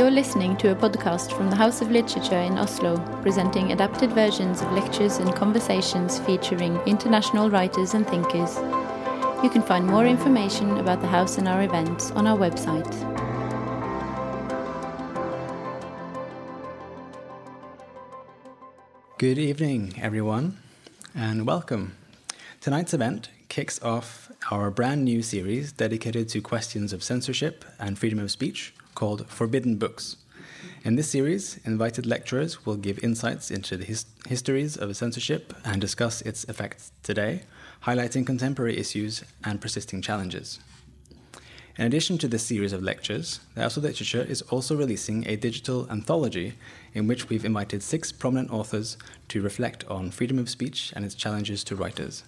You're listening to a podcast from the House of Literature in Oslo, presenting adapted versions of lectures and conversations featuring international writers and thinkers. You can find more information about the house and our events on our website. Good evening, everyone, and welcome. Tonight's event kicks off our brand new series dedicated to questions of censorship and freedom of speech called Forbidden Books. In this series, invited lecturers will give insights into the his histories of censorship and discuss its effects today, highlighting contemporary issues and persisting challenges. In addition to this series of lectures, the House of Literature is also releasing a digital anthology in which we've invited six prominent authors to reflect on freedom of speech and its challenges to writers.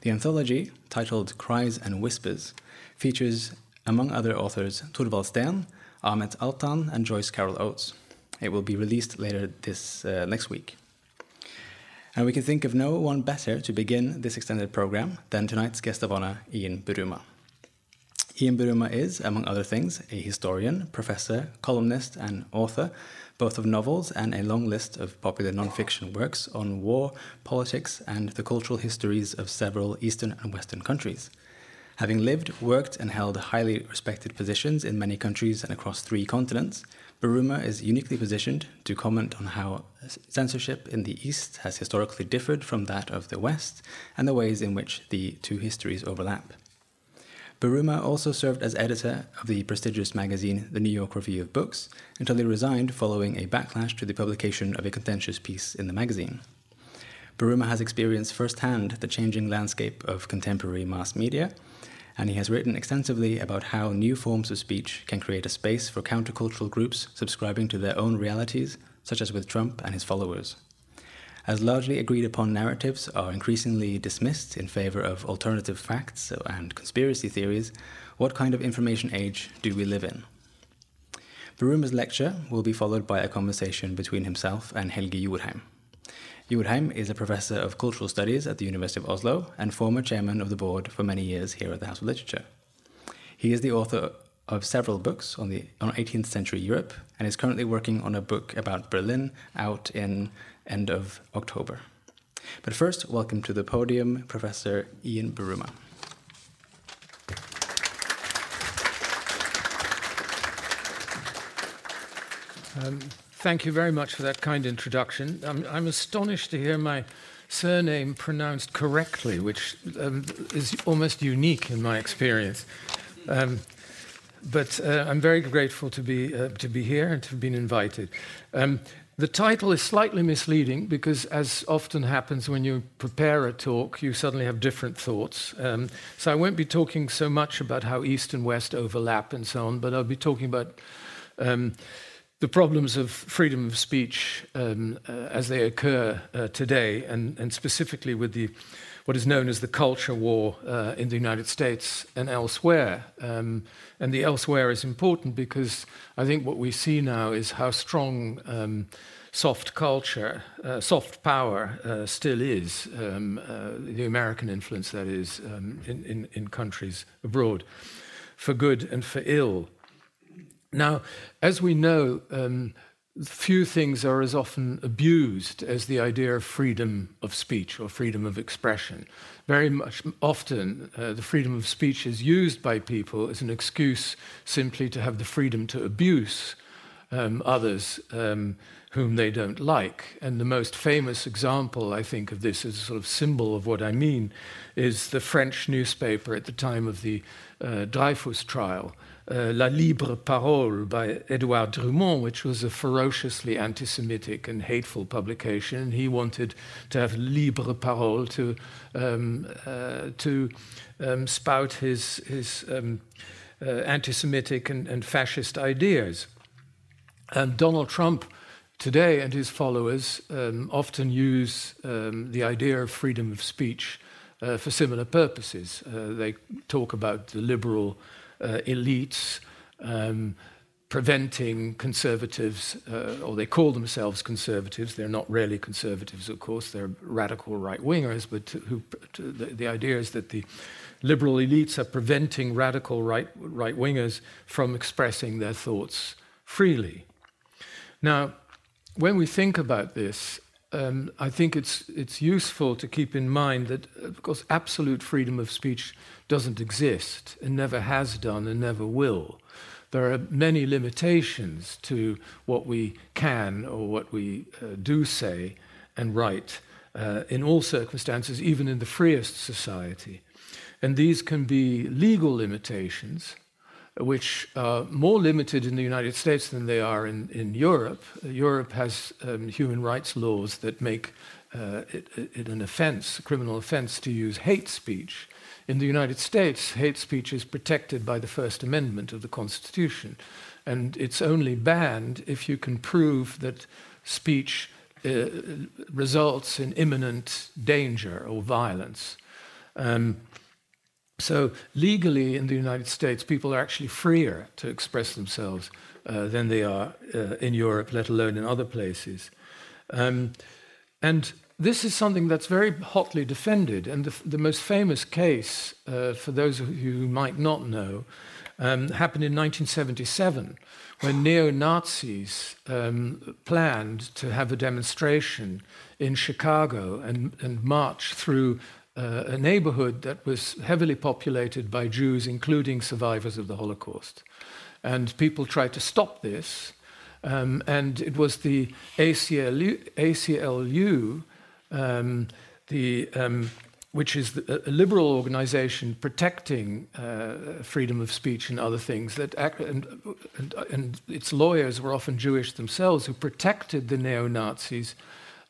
The anthology, titled Cries and Whispers, features, among other authors, Thorvald Steen, Ahmet Altan, and Joyce Carol Oates. It will be released later this uh, next week. And we can think of no one better to begin this extended program than tonight's guest of honor, Ian Buruma. Ian Buruma is, among other things, a historian, professor, columnist, and author both of novels and a long list of popular nonfiction works on war, politics, and the cultural histories of several Eastern and Western countries. Having lived, worked, and held highly respected positions in many countries and across three continents, Buruma is uniquely positioned to comment on how censorship in the East has historically differed from that of the West and the ways in which the two histories overlap. Buruma also served as editor of the prestigious magazine The New York Review of Books until he resigned following a backlash to the publication of a contentious piece in the magazine. Buruma has experienced firsthand the changing landscape of contemporary mass media, and he has written extensively about how new forms of speech can create a space for countercultural groups subscribing to their own realities, such as with Trump and his followers as largely agreed upon narratives are increasingly dismissed in favor of alternative facts and conspiracy theories, what kind of information age do we live in? Buruma's lecture will be followed by a conversation between himself and Helge Jordheim. Jordheim is a professor of cultural studies at the University of Oslo and former chairman of the board for many years here at the House of Literature. He is the author of several books on the on 18th century Europe and is currently working on a book about Berlin out in end of October. But first, welcome to the podium, Professor Ian Buruma. Um, thank you very much for that kind introduction. I'm, I'm astonished to hear my surname pronounced correctly, which um, is almost unique in my experience. Um, but uh, I'm very grateful to be, uh, to be here and to have been invited. Um, the title is slightly misleading because, as often happens when you prepare a talk, you suddenly have different thoughts. Um, so I won't be talking so much about how East and West overlap and so on, but I'll be talking about um, the problems of freedom of speech um, uh, as they occur uh, today, and, and, specifically with the what is known as the culture war uh, in the United States and elsewhere. Um, and the elsewhere is important because I think what we see now is how strong um, soft culture, uh, soft power uh, still is, um, uh, the American influence that is um, in, in, in countries abroad, for good and for ill. Now, as we know, um, few things are as often abused as the idea of freedom of speech or freedom of expression. Very much often, uh, the freedom of speech is used by people as an excuse simply to have the freedom to abuse um, others um, whom they don't like. And the most famous example, I think, of this as a sort of symbol of what I mean is the French newspaper at the time of the uh, Dreyfus trial uh, La Libre Parole by Edouard Drumont, which was a ferociously anti Semitic and hateful publication. He wanted to have libre parole to, um, uh, to um, spout his, his um, uh, anti Semitic and, and, fascist ideas. And Donald Trump today and his followers um, often use um, the idea of freedom of speech uh, for similar purposes. Uh, they talk about the liberal elites um, preventing conservatives, uh, or they call themselves conservatives. They're not really conservatives, of course. They're radical right wingers. But who, the, the, idea is that the liberal elites are preventing radical right right wingers from expressing their thoughts freely. Now, when we think about this, um, I think it's, it's useful to keep in mind that, of course, absolute freedom of speech doesn't exist and never has done and never will. There are many limitations to what we can or what we uh, do say and write uh, in all circumstances, even in the freest society. And these can be legal limitations, which are more limited in the United States than they are in, in Europe. Europe has um, human rights laws that make uh, it, it, an offense, a criminal offense, to use hate speech. In the United States, hate speech is protected by the First Amendment of the Constitution, and it's only banned if you can prove that speech uh, results in imminent danger or violence. Um, so, legally in the United States, people are actually freer to express themselves uh, than they are uh, in Europe, let alone in other places. Um, and this is something that's very hotly defended. And the, the most famous case, uh, for those of you who might not know, um, happened in 1977 when neo Nazis um, planned to have a demonstration in Chicago and, and march through uh, a neighborhood that was heavily populated by Jews, including survivors of the Holocaust. And people tried to stop this. Um, and it was the ACLU, ACLU um, the, um, which is the, a liberal organization protecting uh, freedom of speech and other things, that act, and, and, and, its lawyers were often Jewish themselves, who protected the neo Nazis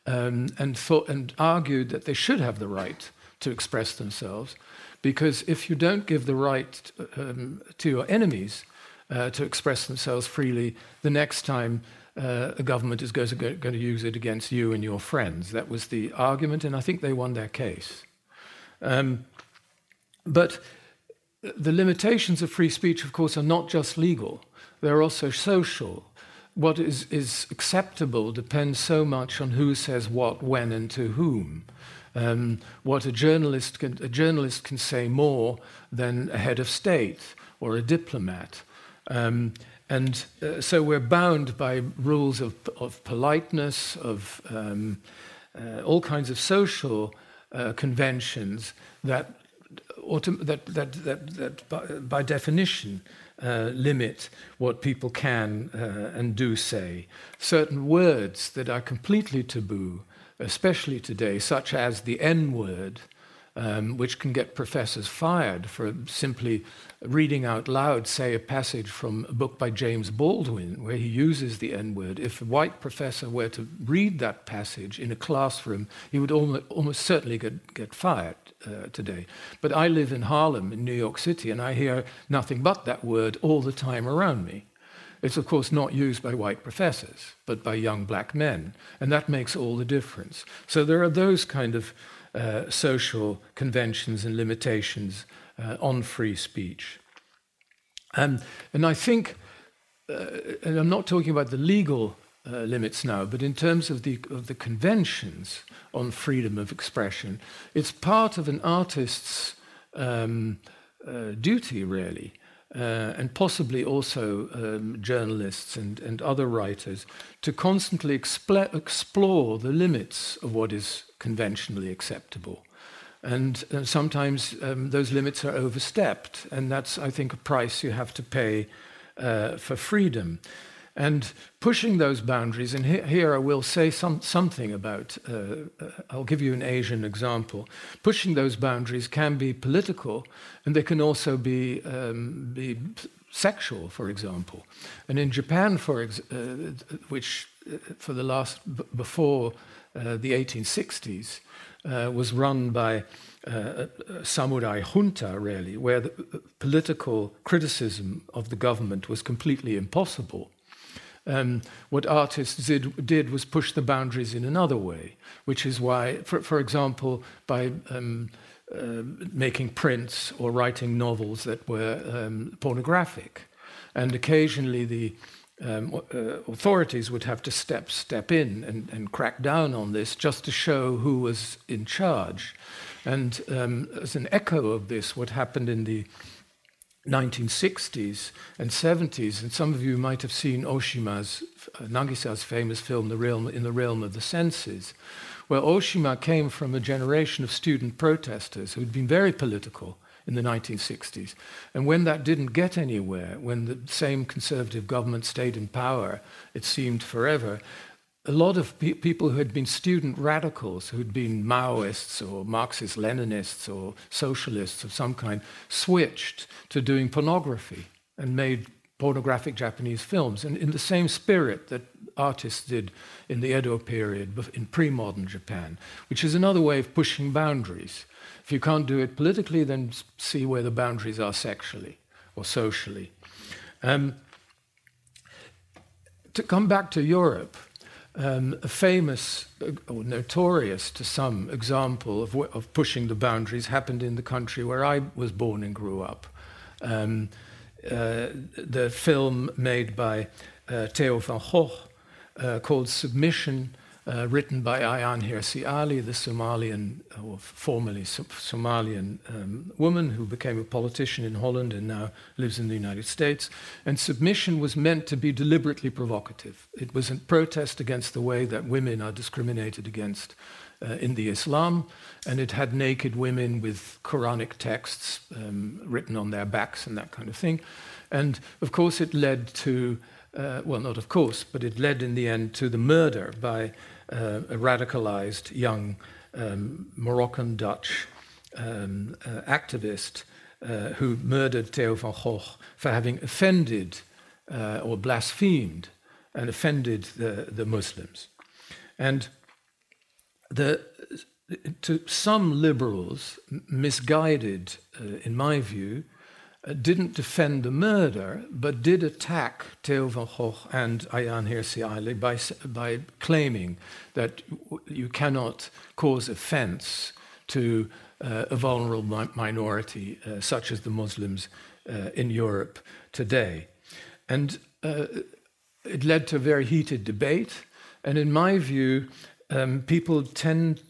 um, and, thought, and argued that they should have the right to express themselves. Because if you don't give the right um, to your enemies uh, to express themselves freely, the next time uh, a government is going to, going to, use it against you and your friends. That was the argument, and I think they won their case. Um, but the limitations of free speech, of course, are not just legal, they're also social. What is, is acceptable depends so much on who says what, when, and to whom. Um, what a journalist, can, a journalist can say more than a head of state or a diplomat. Um, and uh, so we're bound by rules of, of politeness, of um, uh, all kinds of social uh, conventions that, that, that, that, that by, by definition uh, limit what people can uh, and do say. Certain words that are completely taboo, especially today, such as the N word, um, which can get professors fired for simply reading out loud, say, a passage from a book by James Baldwin where he uses the N word. If a white professor were to read that passage in a classroom, he would almost, almost certainly get, get fired uh, today. But I live in Harlem, in New York City, and I hear nothing but that word all the time around me. It's, of course, not used by white professors, but by young black men. And that makes all the difference. So there are those kind of uh, social conventions and limitations uh, on free speech. Um, and I think, uh, and I'm not talking about the legal uh, limits now, but in terms of the, of the conventions on freedom of expression, it's part of an artist's um, duty, really, uh, and possibly also um, journalists and, and other writers, to constantly expl- explore the limits of what is conventionally acceptable. And uh, sometimes um, those limits are overstepped, and that's, I think, a price you have to pay uh, for freedom. And pushing those boundaries, and he- here I will say some, something about, uh, uh, I'll give you an Asian example. Pushing those boundaries can be political, and they can also be, um, be sexual, for example. And in Japan, for ex- uh, which uh, for the last, before uh, the 1860s, uh, was run by uh, a samurai junta, really, where the political criticism of the government was completely impossible. Um, what artists did, did, was push the boundaries in another way, which is why, for, for example, by um, uh, making prints or writing novels that were um, pornographic. And occasionally the um, uh, authorities would have to step, step in and, and crack down on this just to show who was in charge. And um, as an echo of this, what happened in the 1960s and 70s, and some of you might have seen Oshima's, uh, Nagisa's famous film, the realm, In the Realm of the Senses, where Oshima came from a generation of student protesters who had been very political in the 1960s. And when that didn't get anywhere, when the same conservative government stayed in power, it seemed forever, a lot of pe- people who had been student radicals, who'd been Maoists or Marxist Leninists or socialists of some kind, switched to doing pornography and made pornographic Japanese films. And in the same spirit that artists did in the Edo period, in pre modern Japan, which is another way of pushing boundaries. If you can't do it politically, then see where the boundaries are sexually or socially. Um, to come back to Europe, um, a famous uh, or notorious to some example of, of, pushing the boundaries happened in the country where I was born and grew up. Um, uh, the film made by uh, Theo van Gogh uh, called Submission uh, written by Ayaan Hirsi Ali, the Somalian, or formerly Somalian um, woman who became a politician in Holland and now lives in the United States. And submission was meant to be deliberately provocative. It was a protest against the way that women are discriminated against uh, in the Islam, and it had naked women with Quranic texts um, written on their backs and that kind of thing. And of course, it led to, uh, well, not of course, but it led in the end to the murder by uh, a radicalized young um, Moroccan Dutch um, uh, activist uh, who murdered Theo van Gogh for having offended uh, or blasphemed and offended the, the Muslims. And the, to some liberals, misguided, uh, in my view, didn't defend the murder, but did attack Theo van Gogh and Ayaan Hirsi Ali by, by claiming that you cannot cause offense to uh, a vulnerable mi- minority uh, such as the Muslims uh, in Europe today. And uh, it led to a very heated debate. And in my view, um, people tend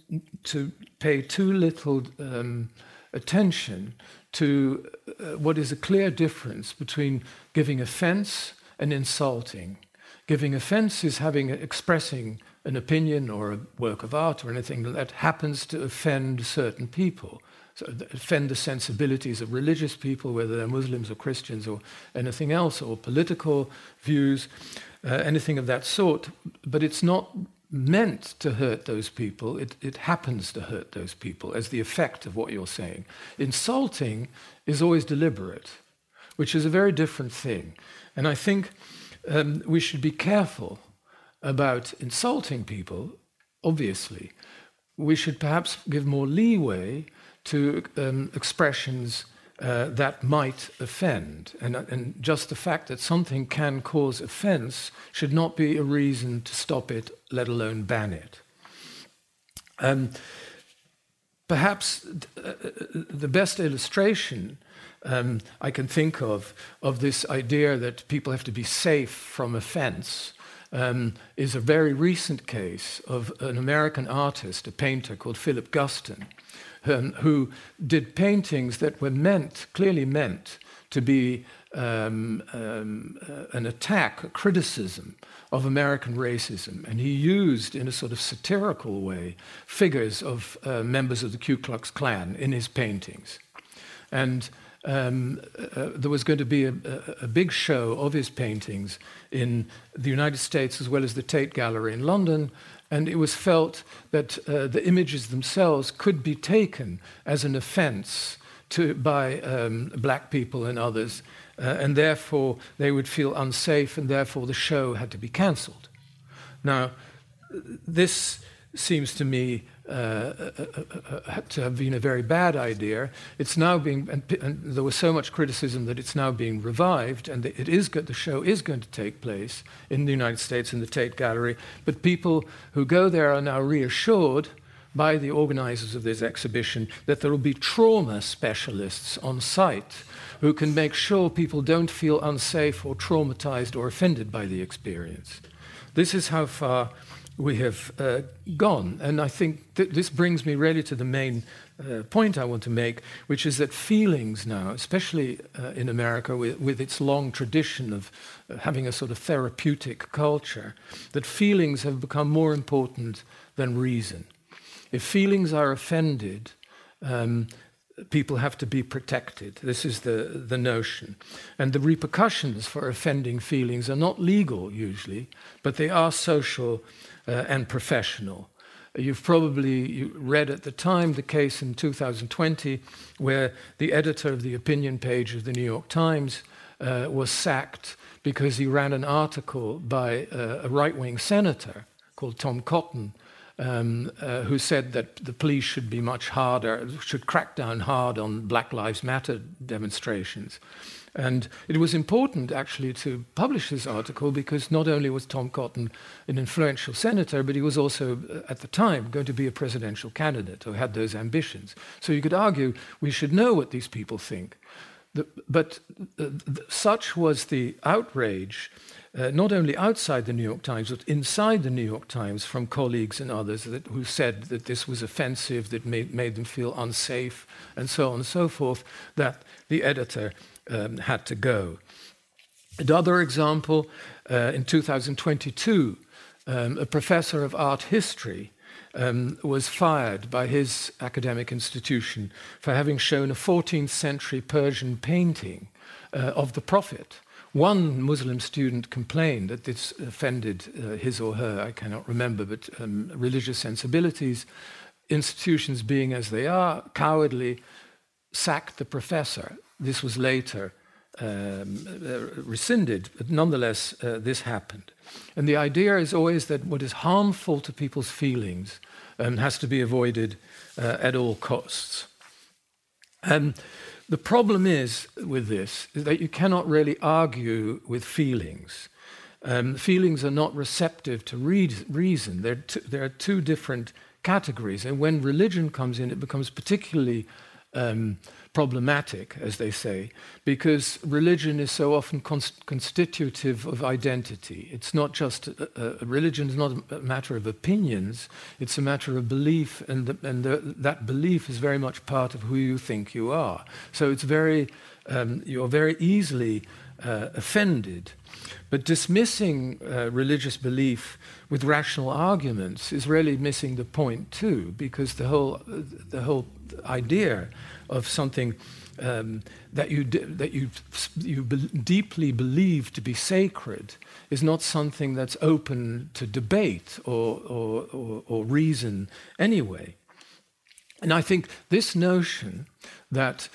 to pay too little um, attention to uh, what is a clear difference between giving offense and insulting. Giving offense is having expressing an opinion or a work of art or anything that happens to offend certain people. So offend the sensibilities of religious people, whether they're Muslims or Christians or anything else, or political views, uh, anything of that sort. But it's not meant to hurt those people, it, it happens to hurt those people as the effect of what you're saying. Insulting is always deliberate, which is a very different thing. And I think um, we should be careful about insulting people, obviously. We should perhaps give more leeway to um, expressions uh, that might offend. And, and just the fact that something can cause offense should not be a reason to stop it, let alone ban it. Um, perhaps uh, the best illustration um, I can think of of this idea that people have to be safe from offense um, is a very recent case of an American artist, a painter called Philip Guston, um, who did paintings that were meant, clearly meant, to be um, um, uh, an attack, a criticism of American racism. And he used, in a sort of satirical way, figures of uh, members of the Ku Klux Klan in his paintings. And um, uh, there was going to be a, a, a, big show of his paintings in the United States as well as the Tate Gallery in London, and it was felt that uh, the images themselves could be taken as an offense to, by um, black people and others, uh, and therefore they would feel unsafe, and therefore the show had to be cancelled. Now, this seems to me uh, uh, uh, to have been a very bad idea. It's now being, and, and, there was so much criticism that it's now being revived, and it is the show is going to take place in the United States in the Tate Gallery. But people who go there are now reassured by the organizers of this exhibition that there will be trauma specialists on site who can make sure people don't feel unsafe or traumatized or offended by the experience. This is how far we have uh, gone. And I think th- this brings me really to the main uh, point I want to make, which is that feelings now, especially uh, in America with, with, its long tradition of uh, having a sort of therapeutic culture, that feelings have become more important than reason. If feelings are offended, um, people have to be protected. This is the, the notion. And the repercussions for offending feelings are not legal usually, but they are social and professional. You've probably read at the time the case in 2020 where the editor of the opinion page of the New York Times uh, was sacked because he ran an article by uh, a right wing senator called Tom Cotton. Um, uh, who said that the police should be much harder, should crack down hard on Black Lives Matter demonstrations. And it was important actually to publish this article because not only was Tom Cotton an influential senator, but he was also, uh, at the time, going to be a presidential candidate or had those ambitions. So you could argue we should know what these people think. But uh, such was the outrage, uh, not only outside the New York Times, but inside the New York Times from colleagues and others that, who said that this was offensive, that made, made them feel unsafe, and so on and so forth, that the editor um, had to go. Another example, uh, in 2022, um, a professor of art history um, was fired by his academic institution for having shown a 14th century Persian painting uh, of the Prophet. One Muslim student complained that this offended uh, his or her, I cannot remember, but um, religious sensibilities. Institutions being as they are, cowardly, sacked the professor this was later um, uh, rescinded, but nonetheless, uh, this happened. And the idea is always that what is harmful to people's feelings um, has to be avoided uh, at all costs. And the problem is with this is that you cannot really argue with feelings. Um, feelings are not receptive to reason. They're t- there are two different categories. And when religion comes in, it becomes particularly um, problematic, as they say, because religion is so often const- constitutive of identity. It's not just a, a, religion is not a matter of opinions; it's a matter of belief, and the, and the, that belief is very much part of who you think you are. So it's very um, you're very easily uh, offended. But dismissing uh, religious belief with rational arguments is really missing the point too, because the whole the whole idea of something um, that you that you you be- deeply believe to be sacred is not something that's open to debate or, or, or, or reason anyway. And I think this notion that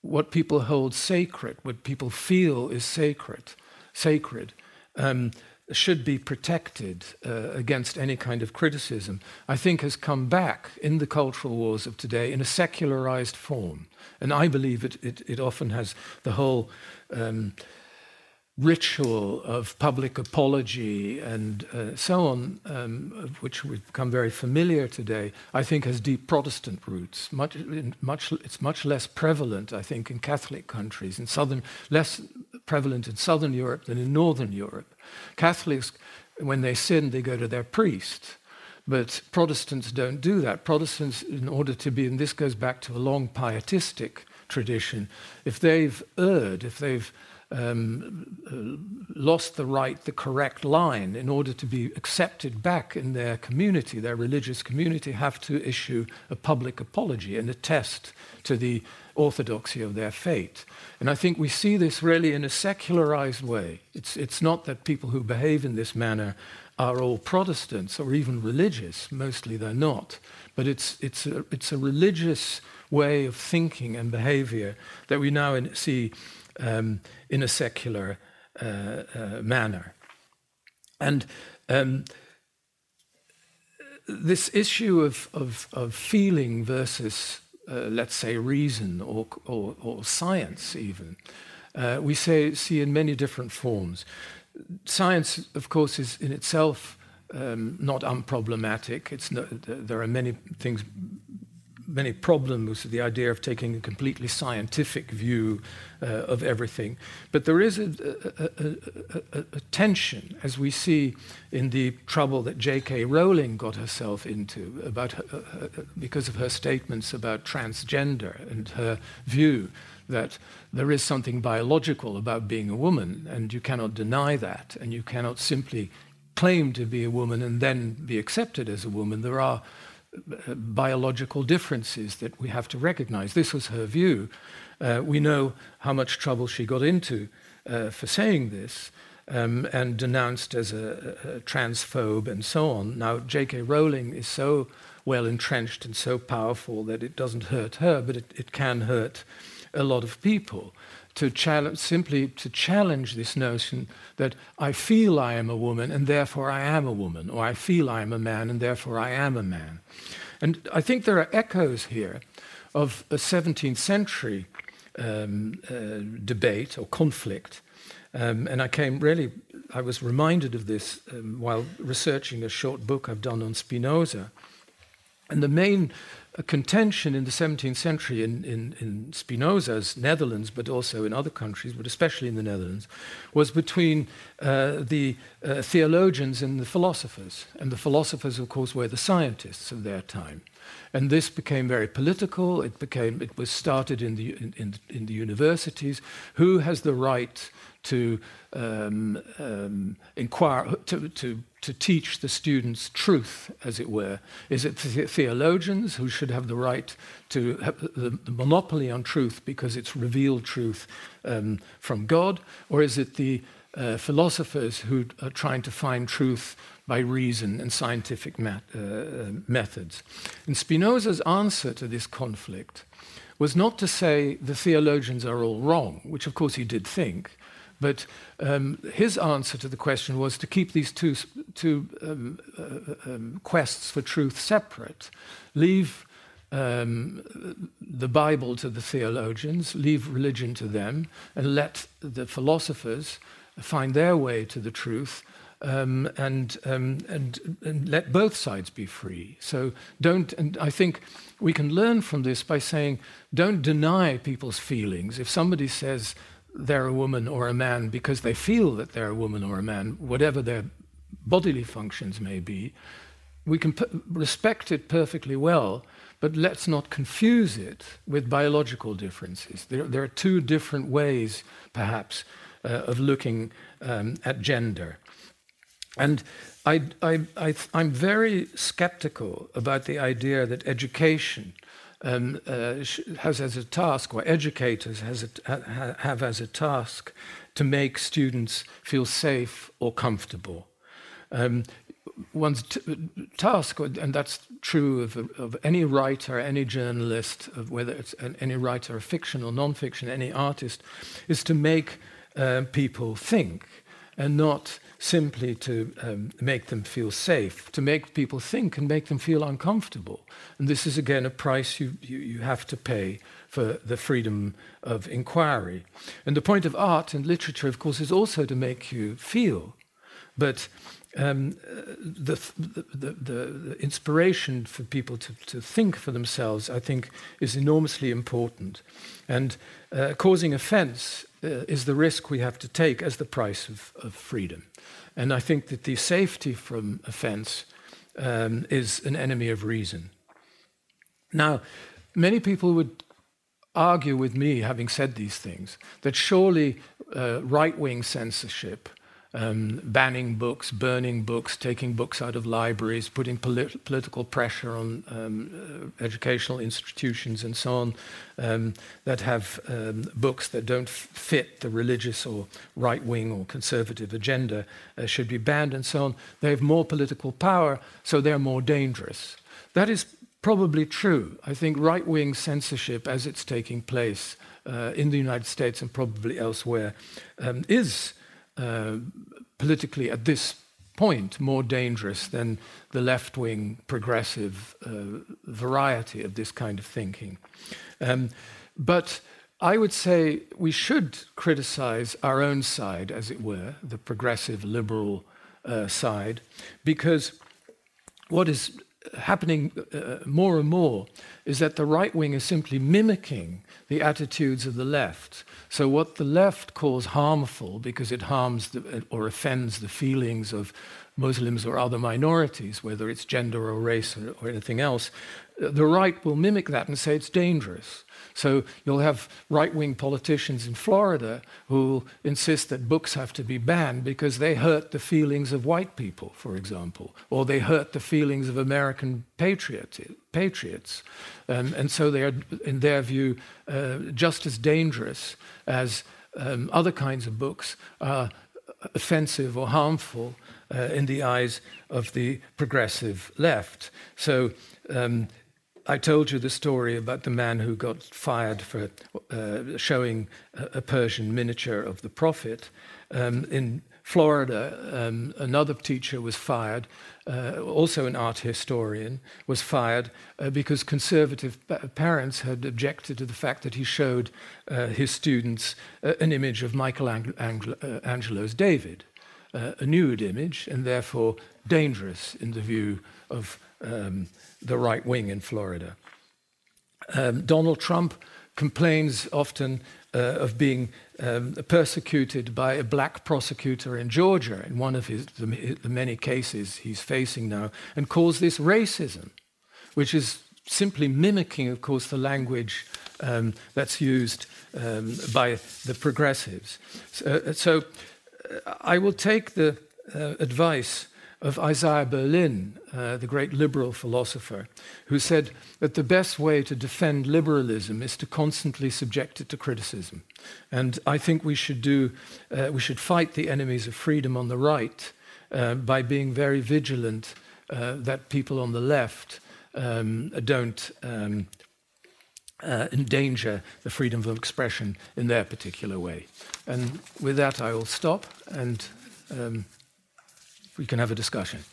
what people hold sacred, what people feel is sacred, sacred, um, should be protected uh, against any kind of criticism, I think has come back in the cultural wars of today in a secularized form. And I believe it, it, it often has the whole um, ritual of public apology and uh, so on, um, which we've become very familiar today, I think has deep Protestant roots. Much, much, it's much less prevalent, I think, in Catholic countries, in southern, less prevalent in southern Europe than in northern Europe. Catholics, when they sin, they go to their priest. But Protestants don't do that. Protestants, in order to be, and this goes back to a long pietistic tradition, if they've erred, if they've um, uh, lost the right, the correct line in order to be accepted back in their community, their religious community, have to issue a public apology and attest to the orthodoxy of their faith. And I think we see this really in a secularized way. It's, it's not that people who behave in this manner are all Protestants or even religious, mostly they're not. But it's, it's, a, it's a religious way of thinking and behavior that we now see um, in a secular uh, uh, manner. And um, this issue of, of, of feeling versus, uh, let's say, reason or, or, or science, even, uh, we say, see in many different forms. Science, of course, is in itself um, not unproblematic. It's no, there are many things many problems with the idea of taking a completely scientific view uh, of everything. But there is a, a, a, a, tension, as we see in the trouble that J.K. Rowling got herself into about her, uh, because of her statements about transgender and her view that there is something biological about being a woman, and you cannot deny that, and you cannot simply claim to be a woman and then be accepted as a woman. There are uh, biological differences that we have to recognize. This was her view. Uh, we know how much trouble she got into uh, for saying this um, and denounced as a, a, transphobe and so on. Now, J.K. Rowling is so well entrenched and so powerful that it doesn't hurt her, but it, it can hurt a lot of people to challenge, simply to challenge this notion that I feel I am a woman and therefore I am a woman, or I feel I am a man and therefore I am a man. And I think there are echoes here of a 17th century um, uh, debate or conflict. Um, and I came really, I was reminded of this um, while researching a short book I've done on Spinoza. And the main a contention in the 17th century in, in, in, Spinoza's Netherlands, but also in other countries, but especially in the Netherlands, was between uh, the uh, theologians and the philosophers. And the philosophers, of course, were the scientists of their time. And this became very political. It, became, it was started in the, in, in, in the universities. Who has the right to um, um, inquire, to, to, to teach the students truth, as it were? Is it the theologians who should have the right to have the, the monopoly on truth because it's revealed truth um, from God? Or is it the uh, philosophers who are trying to find truth by reason and scientific uh, uh, methods? And Spinoza's answer to this conflict was not to say the theologians are all wrong, which of course he did think, but um, his answer to the question was to keep these two, two um, uh, um, quests for truth separate. Leave um, the Bible to the theologians, leave religion to them, and let the philosophers find their way to the truth. Um, and, um, and, and let both sides be free. So don't, and I think we can learn from this by saying, don't deny people's feelings. If somebody says, they're a woman or a man because they feel that they're a woman or a man, whatever their bodily functions may be, we can respect it perfectly well, but let's not confuse it with biological differences. There, there are two different ways, perhaps, uh, of looking um, at gender. And I, I'm very skeptical about the idea that education um, uh, has as a task, or educators has a, have as a task, to make students feel safe or comfortable. Um, one's task, and that's true of, of, any writer, any journalist, whether it's an, any writer of fiction or non-fiction, any artist, is to make uh, people think and not simply to um, make them feel safe, to make people think and make them feel uncomfortable. And this is again a price you, you, you have to pay for the freedom of inquiry. And the point of art and literature, of course, is also to make you feel. But um, the, the, the, inspiration for people to, to think for themselves, I think, is enormously important. And uh, causing offense is the risk we have to take as the price of, of freedom. And I think that the safety from offense um, is an enemy of reason. Now, many people would argue with me, having said these things, that surely uh, right wing censorship um, banning books, burning books, taking books out of libraries, putting polit- political pressure on um, uh, educational institutions and so on um, that have um, books that don't fit the religious or right wing or conservative agenda uh, should be banned and so on. They have more political power, so they're more dangerous. That is probably true. I think right wing censorship, as it's taking place uh, in the United States and probably elsewhere, um, is uh, politically at this point more dangerous than the left wing progressive uh, variety of this kind of thinking. Um, but I would say we should criticize our own side, as it were, the progressive liberal uh, side, because what is happening uh, more and more is that the right wing is simply mimicking the attitudes of the left. So, what the left calls harmful because it harms the, or offends the feelings of Muslims or other minorities, whether it's gender or race or, or anything else, the right will mimic that and say it's dangerous. So you'll have right wing politicians in Florida who insist that books have to be banned because they hurt the feelings of white people, for example, or they hurt the feelings of American patriot, patriots. Um, and so they are, in their view, uh, just as dangerous as um, other kinds of books are offensive or harmful uh, in the eyes of the progressive left. So um, I told you the story about the man who got fired for uh, showing a, Persian miniature of the Prophet. Um, in Florida, um, another teacher was fired, uh, also an art historian, was fired uh, because conservative parents had objected to the fact that he showed uh, his students uh, an image of Michelangelo's uh, David, a nude image, and therefore dangerous in the view of um, the right wing in Florida. Um, Donald Trump complains often uh, of being um, persecuted by a black prosecutor in Georgia in one of his, the, the many cases he's facing now, and calls this racism, which is simply mimicking, of course, the language um, that's used um, by the progressives. So, uh, so uh, I will take the uh, advice of Isaiah Berlin, uh, the great liberal philosopher, who said that the best way to defend liberalism is to constantly subject it to criticism. And I think we should do, uh, we should fight the enemies of freedom on the right uh, by being very vigilant uh, that people on the left um, don't um, uh, endanger the freedom of expression in their particular way. And with that, I will stop and. Um, we can have a discussion.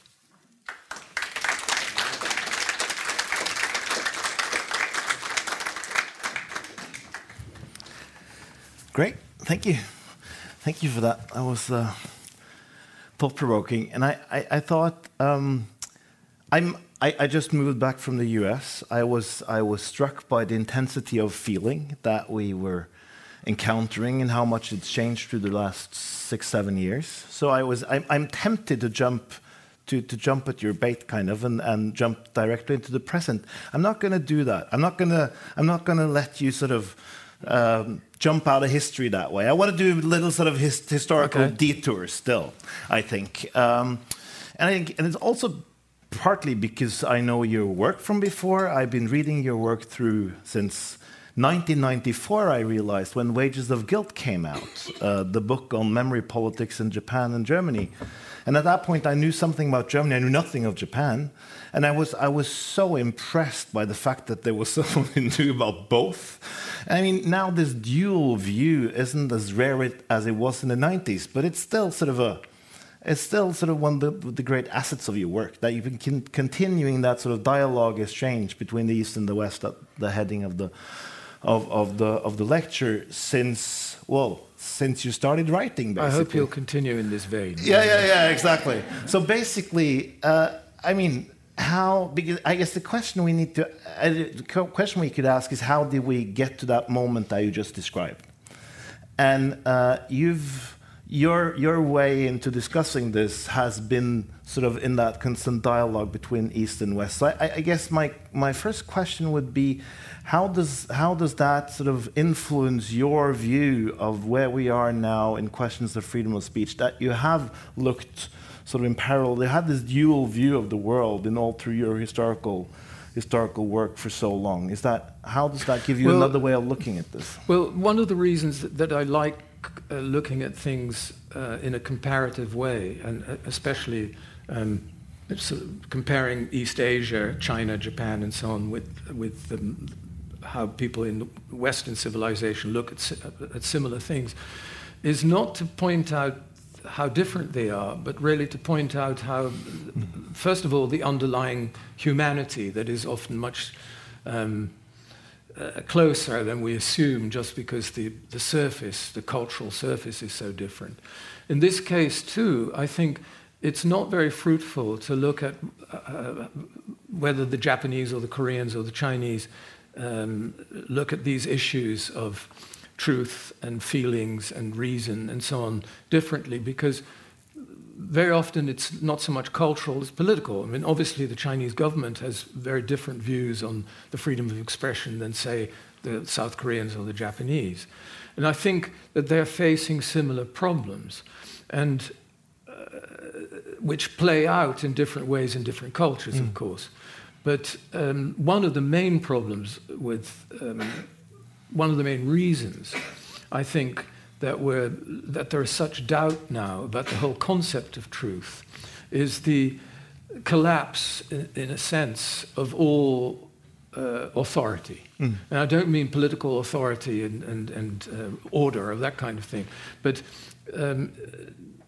Great, thank you. Thank you for that. That was uh, thought provoking. And I, I, I thought, um, I'm, I, I, just moved back from the US. I was, I was struck by the intensity of feeling that we were encountering and how much it's changed through the last six, seven years. So I was, I'm, I'm tempted to jump to, to jump at your bait kind of and, and jump directly into the present. I'm not going to do that. I'm not going to I'm not going to let you sort of um, jump out of history that way. I want to do a little sort of his, historical okay. detours still. I think, um, and I think, and it's also partly because I know your work from before. I've been reading your work through since 1994, I realized when Wages of Guilt came out, uh, the book on memory politics in Japan and Germany. And at that point, I knew something about Germany. I knew nothing of Japan. And I was, I was so impressed by the fact that there was someone who knew about both. I mean, now this dual view isn't as rare as it was in the 90s, but it's still sort of a, it's still sort of one of the, the, great assets of your work that you've been continuing that sort of dialogue exchange between the East and the West at the heading of the of, of, the, of the lecture since, well, since you started writing, basically. I hope you'll continue in this vein. Yeah, yeah, yeah, exactly. So basically, uh, I mean, how, because I guess the question we need to, uh, the question we could ask is how did we get to that moment that you just described? And uh, you've, your, your way into discussing this has been sort of in that constant dialogue between East and West. So I, I guess my, my first question would be how does, how does that sort of influence your view of where we are now in questions of freedom of speech? That you have looked sort of in parallel, you had this dual view of the world in all through your historical historical work for so long. Is that how does that give you well, another way of looking at this? Well, one of the reasons that, that I like uh, looking at things uh, in a comparative way, and uh, especially um, sort of comparing East Asia, China, Japan, and so on with with um, how people in Western civilization look at, at similar things, is not to point out how different they are, but really to point out how, first of all, the underlying humanity that is often much um, uh, closer than we assume just because the, the surface, the cultural surface is so different. In this case, too, I think it's not very fruitful to look at uh, whether the Japanese or the Koreans or the Chinese um, look at these issues of truth and feelings and reason and so on differently because very often it's not so much cultural as political. I mean, obviously, the Chinese government has very different views on the freedom of expression than, say, the South Koreans or the Japanese. And I think that they're facing similar problems. And which play out in different ways in different cultures, mm. of course. But um, one of the main problems with, um, one of the main reasons, I think, that, we're, that there is such doubt now about the whole concept of truth is the collapse, in, in a sense, of all uh, authority. Mm. And I don't mean political authority and, and, and uh, order or that kind of thing, but um,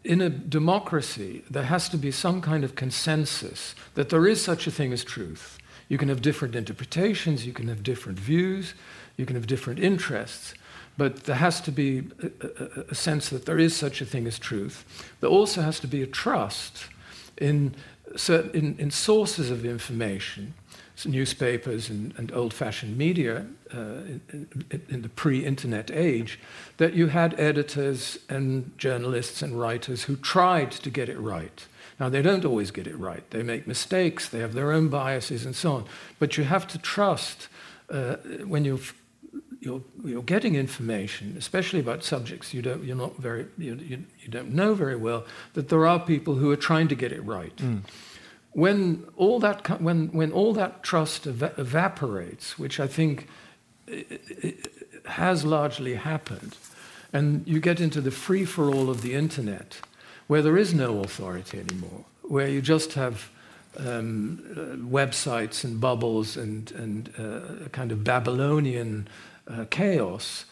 in a democracy, there has to be some kind of consensus that there is such a thing as truth. You can have different interpretations, you can have different views, you can have different interests, but there has to be a, a, a sense that there is such a thing as truth. There also has to be a trust in, in, in sources of information newspapers and, and old fashioned media uh, in, in, the pre internet age, that you had editors and journalists and writers who tried to get it right. Now, they don't always get it right. They make mistakes, they have their own biases, and so on. But you have to trust uh, when you you're, you're, getting information, especially about subjects you don't, you're not very, you, you, you, don't know very well, that there are people who are trying to get it right. Mm when all that, when, when all that trust ev evaporates, which I think has largely happened, and you get into the free for all of the internet, where there is no authority anymore, where you just have um, uh, websites and bubbles and, and uh, a kind of Babylonian uh, chaos,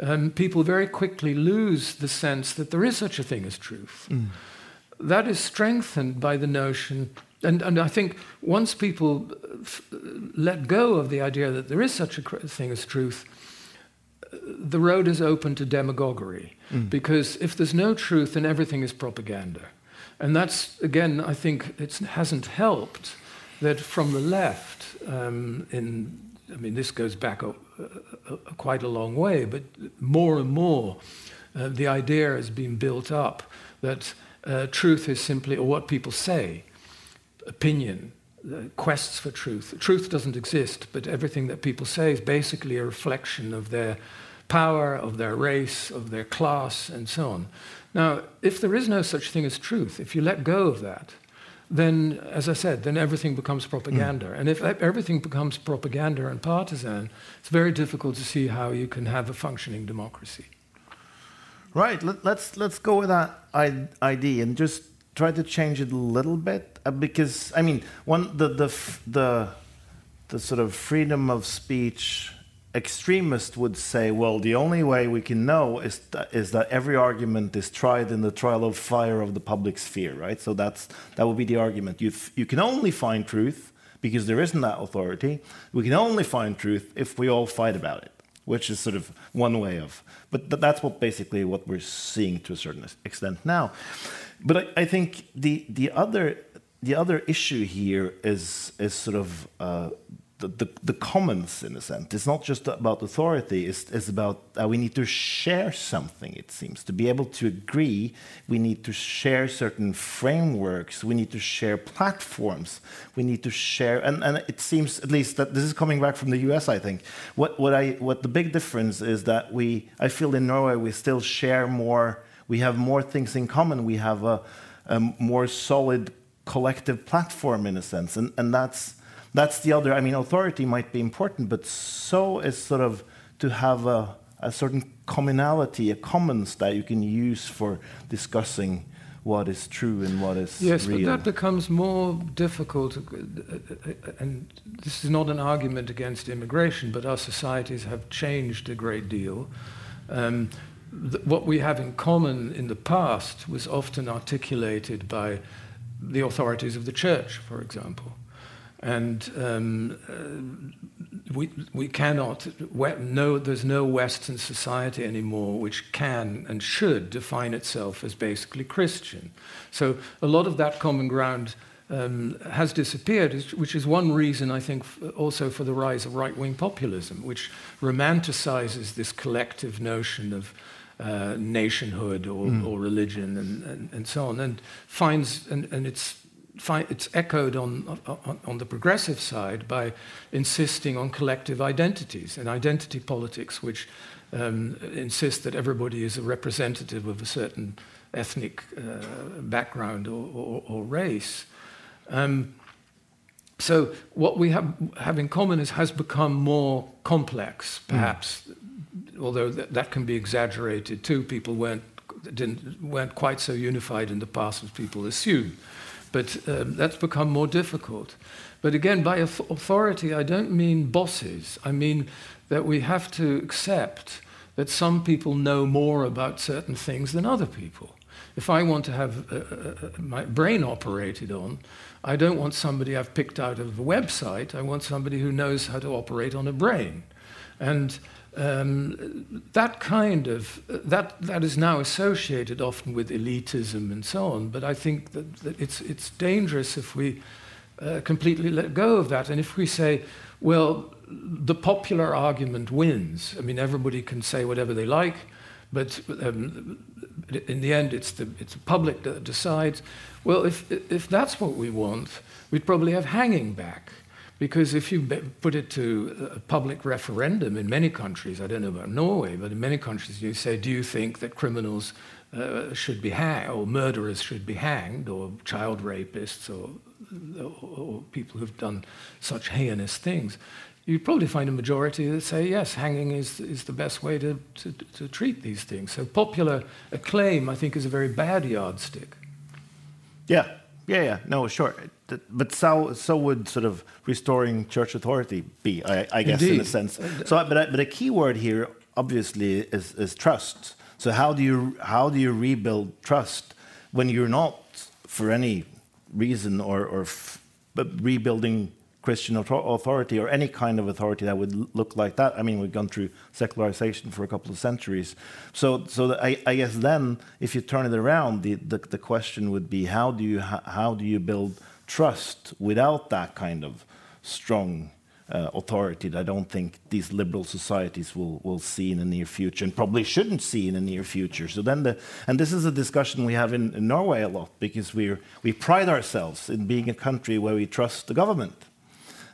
um, people very quickly lose the sense that there is such a thing as truth. Mm. That is strengthened by the notion and, and I think once people let go of the idea that there is such a thing as truth, the road is open to demagoguery. Mm. Because if there's no truth, then everything is propaganda. And that's, again, I think it hasn't helped that from the left, um, in, I mean, this goes back a, a, a, quite a long way, but more and more uh, the idea has been built up that uh, truth is simply, or what people say, opinion, quests for truth. Truth doesn't exist, but everything that people say is basically a reflection of their power, of their race, of their class, and so on. Now, if there is no such thing as truth, if you let go of that, then, as I said, then everything becomes propaganda. Mm. And if everything becomes propaganda and partisan, it's very difficult to see how you can have a functioning democracy. Right. Let, let's, let's go with that idea and just try to change it a little bit uh, because I mean, one the the the the sort of freedom of speech extremist would say, well, the only way we can know is that, is that every argument is tried in the trial of fire of the public sphere, right? So that's that would be the argument. You you can only find truth because there isn't that authority. We can only find truth if we all fight about it, which is sort of one way of. But th that's what basically what we're seeing to a certain extent now. But I, I think the the other the other issue here is is sort of uh, the, the, the, commons in a sense. It's not just about authority. It's, it's about uh, we need to share something. It seems to be able to agree. We need to share certain frameworks. We need to share platforms. We need to share. And, and it seems at least that this is coming back from the U.S. I think what what I what the big difference is that we I feel in Norway we still share more we have more things in common. We have a, a more solid collective platform in a sense, and and that's that's the other. I mean, authority might be important, but so is sort of to have a, a certain commonality, a commons that you can use for discussing what is true and what is yes, real. but that becomes more difficult. Uh, uh, and this is not an argument against immigration, but our societies have changed a great deal. Um, what we have in common in the past was often articulated by the authorities of the church, for example. And um, uh, we, we cannot, no, there's no Western society anymore which can and should define itself as basically Christian. So a lot of that common ground um, has disappeared, which is one reason, I think, also for the rise of right wing populism, which romanticizes this collective notion of uh, nationhood or, mm. or religion and, and, and, so on, and finds, and, and it's, find, it's echoed on, on, on the progressive side by insisting on collective identities and identity politics, which um, insist that everybody is a representative of a certain ethnic uh, background or, or, or race. Um, so what we have, have in common is has become more complex, hmm. perhaps, mm. although th- that can be exaggerated too. People weren't, didn't, weren't quite so unified in the past as people assume. But um, that's become more difficult. But again, by authority, I don't mean bosses. I mean that we have to accept that some people know more about certain things than other people. If I want to have uh, uh, uh my brain operated on, I don't want somebody I've picked out of a website. I want somebody who knows how to operate on a brain. And um, that kind of that that is now associated often with elitism and so on. But I think that, that it's it's dangerous if we uh, completely let go of that, and if we say, well, the popular argument wins. I mean, everybody can say whatever they like, but um, in the end, it's the it's the public that decides. Well, if, if that's what we want, we'd probably have hanging back. Because if you put it to a public referendum in many countries, I don't know about Norway, but in many countries, you say, do you think that criminals uh, should be hanged, or murderers should be hanged, or child rapists, or, or, people who've done such heinous things? you probably find a majority that say, yes, hanging is, is the best way to, to, to treat these things. So popular acclaim, I think, is a very bad yardstick. Yeah, yeah, yeah. No, sure. But so so would sort of restoring church authority be, I, I guess, Indeed. in a sense. Uh, so, but but a key word here, obviously, is, is trust. So how do you how do you rebuild trust when you're not, for any reason, or or rebuilding Christian authority or any kind of authority that would look like that. I mean, we've gone through secularization for a couple of centuries. So, so I, I guess then, if you turn it around, the, the, the question would be how do you how do you build trust without that kind of strong uh, authority that I don't think these liberal societies will, will see in the near future and probably shouldn't see in the near future. So then the, and this is a discussion we have in, in Norway a lot because we we pride ourselves in being a country where we trust the government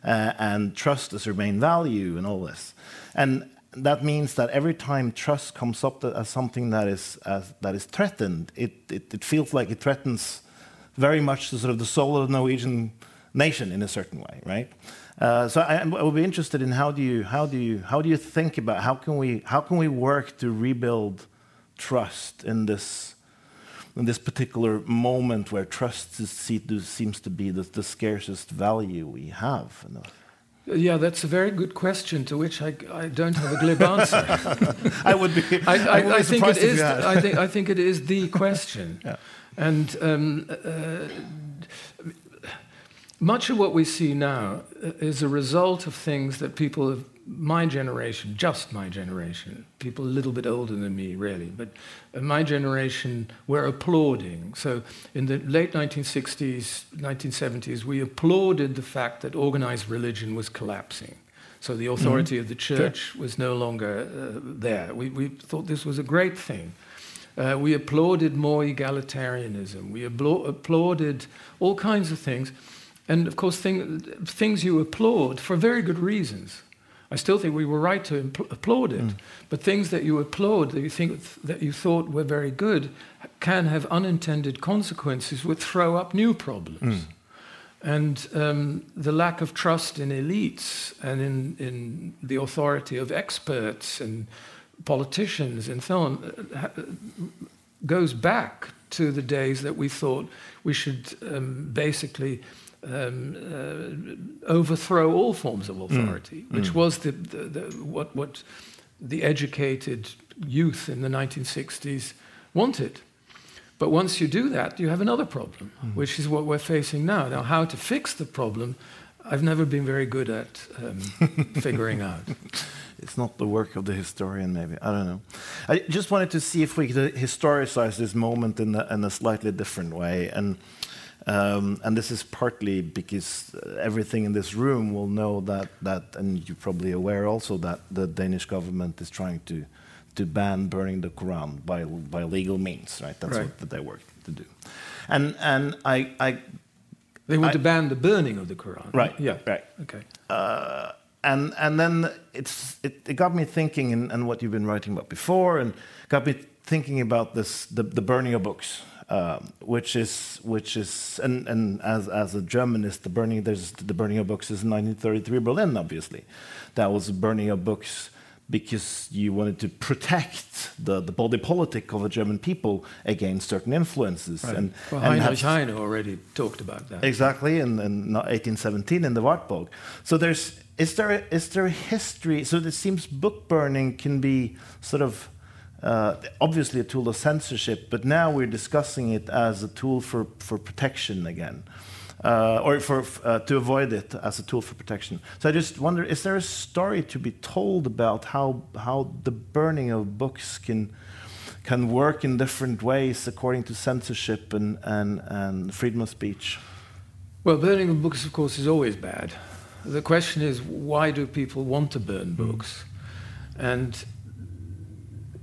uh, and trust as our main value and all this. And that means that every time trust comes up as something that is, as, that is threatened, it, it, it, feels like it threatens very much the sort of the soul of the Norwegian nation in a certain way, right? Uh, so I, I, would be interested in how do you how do you how do you think about how can we how can we work to rebuild trust in this in this particular moment where trust seems to be the, the scarcest value we have? Yeah, that's a very good question to which I, I don't have a glib answer. I would be. I, I, I, I think it is. I think I think it is the question, yeah. And um, uh, much of what we see now is a result of things that people of my generation, just my generation, people a little bit older than me, really, but my generation were applauding. So in the late 1960s, 1970s, we applauded the fact that organized religion was collapsing. So the authority mm-hmm. of the church sure. was no longer uh, there. We, we thought this was a great thing. Uh, we applauded more egalitarianism. We applauded all kinds of things. And of course, thing, things you applaud for very good reasons. I still think we were right to impl- applaud it. Mm. But things that you applaud, that you think that you thought were very good, can have unintended consequences, which throw up new problems. Mm. And um, the lack of trust in elites and in, in the authority of experts and politicians and so on uh, goes back to the days that we thought we should um, basically um, uh, overthrow all forms of authority, mm. which mm. was the, the, the, what, what the educated youth in the 1960s wanted. But once you do that, you have another problem, mm. which is what we're facing now. Now, how to fix the problem, I've never been very good at um, figuring out. It's not the work of the historian, maybe. I don't know. I just wanted to see if we could historicize this moment in a, in a slightly different way. And, um, and this is partly because everything in this room will know that, that, and you're probably aware also that the Danish government is trying to, to ban burning the Quran by, by legal means, right? That's Right. what they work to do. And, and I, I They want I- to ban the burning of the Quran. Right, Yeah. right. Okay. uh, and and then it's it, it got me thinking and, and what you've been writing about before and got me thinking about this the, the burning of books um, which is which is and, and as as a Germanist the burning there's the burning of books is in 1933 Berlin obviously that was burning of books because you wanted to protect the, the body politic of the German people against certain influences Right. and, well, and Heinrich Heine already talked about that. Exactly, in, in 1817 in the Wartburg. So there's is there a, is there a history? So it seems book burning can be sort of uh, obviously a tool of censorship, but now we're discussing it as a tool for for protection again. Uh, or for uh, to avoid it as a tool for protection. So I just wonder: is there a story to be told about how how the burning of books can can work in different ways according to censorship and, and, and freedom of speech. Well, burning of books, of course, is always bad. The question is, why do people want to burn books? And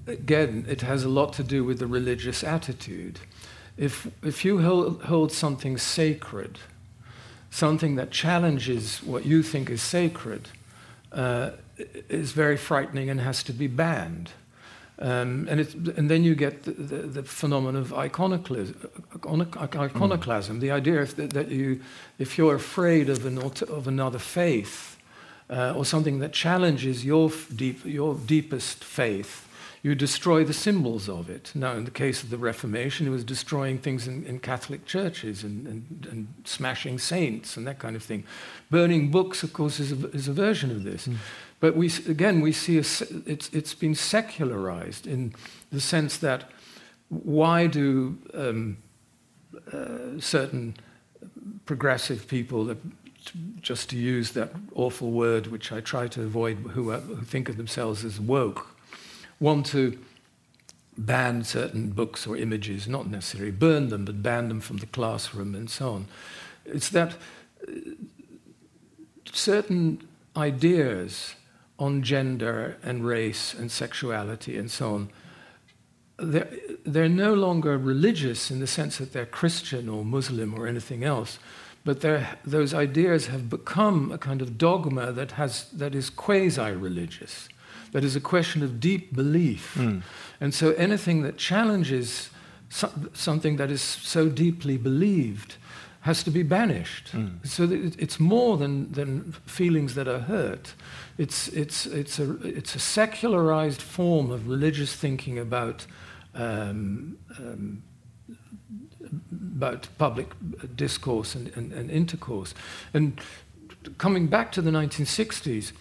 again, it has a lot to do with the religious attitude. If, if you hold, hold something sacred, something that challenges what you think is sacred, uh, is very frightening and has to be banned. Um, and, it's, and then you get the, the, the phenomenon of iconoclasm, iconoclasm the idea if that, that you, if you're afraid of, an, of another faith uh, or something that challenges your, deep, your deepest faith, you destroy the symbols of it. Now, in the case of the Reformation, it was destroying things in, in Catholic churches and, and, and smashing saints and that kind of thing. Burning books, of course, is a, is a version of this. But we, again, we see a, it's, it's been secularized in the sense that why do um, uh, certain progressive people, that, just to use that awful word which I try to avoid, who, who think of themselves as woke, want to ban certain books or images, not necessarily burn them, but ban them from the classroom and so on. It's that uh, certain ideas on gender and race and sexuality and so on, they're, they're no longer religious in the sense that they're Christian or Muslim or anything else, but those ideas have become a kind of dogma that, has, that is quasi religious, that is a question of deep belief. Mm. And so anything that challenges so, something that is so deeply believed has to be banished. So that it's more than, than feelings that are hurt. It's, it's, it's, a, it's a secularized form of religious thinking about, um, um, about public discourse and, and, and intercourse. And coming back to the 1960s,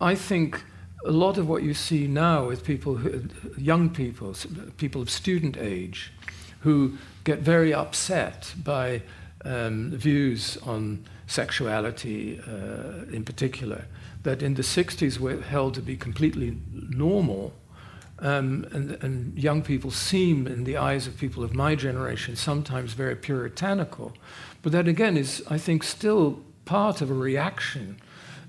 I think a lot of what you see now with people, who, young people, people of student age, who get very upset by um, views on sexuality uh, in particular, that in the 60s were held to be completely normal. Um, and, and young people seem, in the eyes of people of my generation, sometimes very puritanical. But that again is, I think, still part of a reaction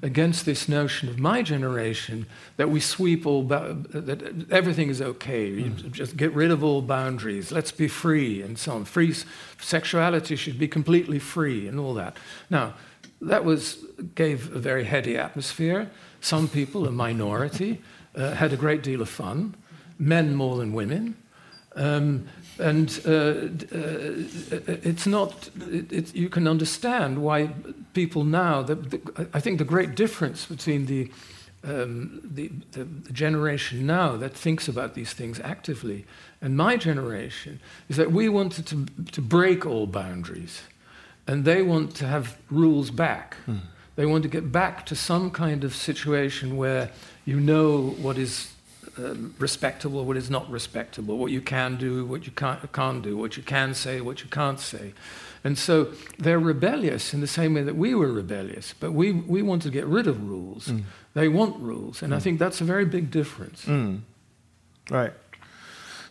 against this notion of my generation that we sweep all, that everything is okay, you just get rid of all boundaries, let's be free, and so on. Free sexuality should be completely free, and all that. Now, that was gave a very heady atmosphere. Some people, a minority, uh, had a great deal of fun, men more than women. Um, and uh, uh, it's not, it, it, you can understand why people now, the, the, I think the great difference between the, um, the, the, the generation now that thinks about these things actively and my generation is that we wanted to, to break all boundaries and they want to have rules back. They want to get back to some kind of situation where you know what is um, respectable, what is not respectable, what you can do, what you can't, can't do, what you can say, what you can't say. And so they're rebellious in the same way that we were rebellious, but we, we want to get rid of rules. Mm. They want rules, and mm. I think that's a very big difference. Mm. Right.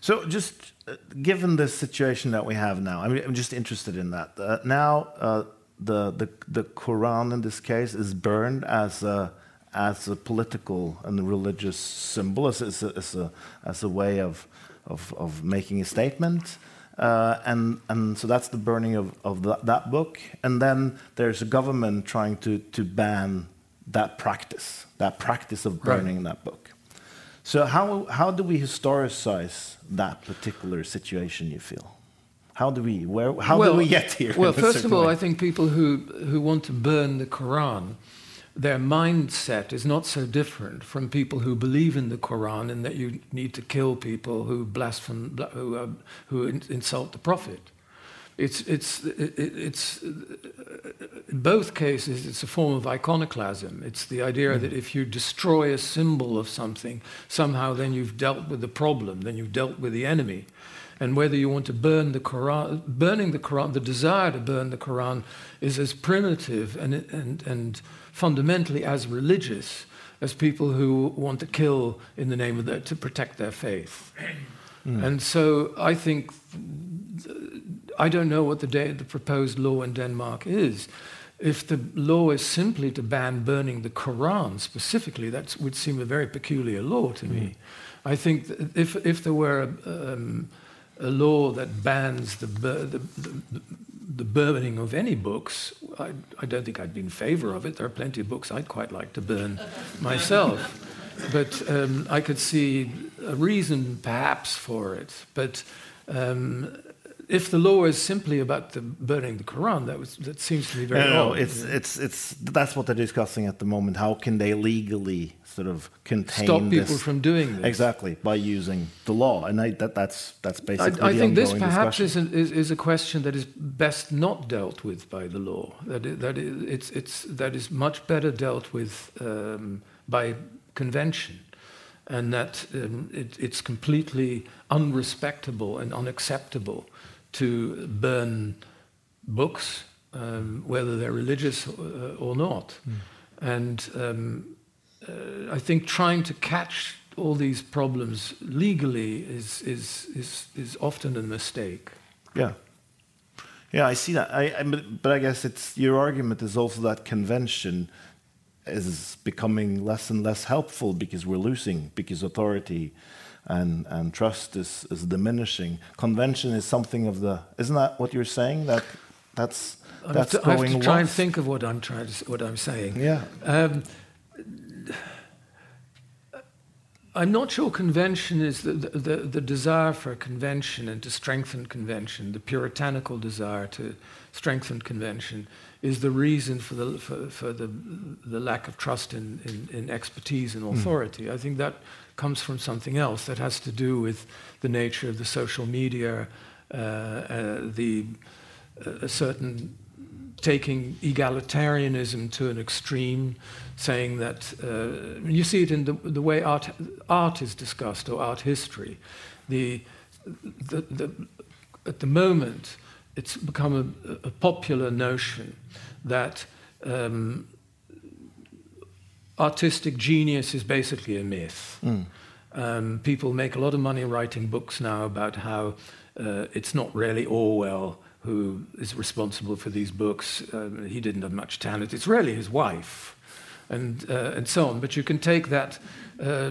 So, just uh, given the situation that we have now, I mean, I'm just interested in that. Uh, now, uh, the, the, the Quran in this case is burned as a, as a political and religious symbol, as, as, a, as, a, as a way of, of, of making a statement. Uh, and, and so that's the burning of, of the, that book. And then there's a government trying to, to ban that practice, that practice of burning right. that book. So, how, how do we historicize that particular situation, you feel? How do we, where, how well, do we get here? Well, first of all, way? I think people who, who want to burn the Quran, their mindset is not so different from people who believe in the Quran and that you need to kill people who blaspheme, who, uh, who insult the Prophet. It's, it's, it's, in both cases, it's a form of iconoclasm. It's the idea mm. that if you destroy a symbol of something, somehow then you've dealt with the problem, then you've dealt with the enemy and whether you want to burn the Quran, burning the Quran, the desire to burn the Quran is as primitive and, and, and fundamentally as religious as people who want to kill in the name of their, to protect their faith. Mm. And so I think, I don't know what the, day, the proposed law in Denmark is. If the law is simply to ban burning the Quran specifically, that would seem a very peculiar law to me. Mm. I think if, if there were um, a law that bans the, the, the, the burning of any books, I, I, don't think I'd be in favor of it. There are plenty of books I'd quite like to burn myself. But um, I could see a reason perhaps for it. But um, if the law is simply about the burning the Quran, that, was, that seems to be very no, no, it's, it's, it's, that's what they're discussing at the moment. How can they legally sort of contain stop people this. from doing this exactly by using the law, and I, that, that's that's basically. I, I think this perhaps is, an, is, is a question that is best not dealt with by the law. That it, that it's it's that is much better dealt with um, by convention, and that um, it, it's completely unrespectable and unacceptable to burn books, um, whether they're religious or, uh, or not. Mm. And um, uh, I think trying to catch all these problems legally is, is, is, is often a mistake. Yeah. Yeah, I see that. I, I, but I guess it's your argument is also that convention is becoming less and less helpful because we're losing, because authority and, and trust is, is diminishing. Convention is something of the. Isn't that what you're saying? That that's that's I have to, going I have to try and think of what I'm trying to, what I'm saying. Yeah. Um, I'm not sure convention is the, the, the, desire for convention and to strengthen convention, the puritanical desire to strengthen convention, is the reason for the, for, for the, the lack of trust in, in, in expertise and hmm. authority. Mm. I think that comes from something else that has to do with the nature of the social media, uh, uh, the, uh, certain taking egalitarianism to an extreme, saying that uh, you see it in the, the way art, art is discussed or art history. The, the, the, at the moment, it's become a, a popular notion that um, artistic genius is basically a myth. Mm. Um, people make a lot of money writing books now about how uh, it's not really Orwell who is responsible for these books. Um, he didn't have much talent. It's really his wife, and uh, and so on. But you can take that uh,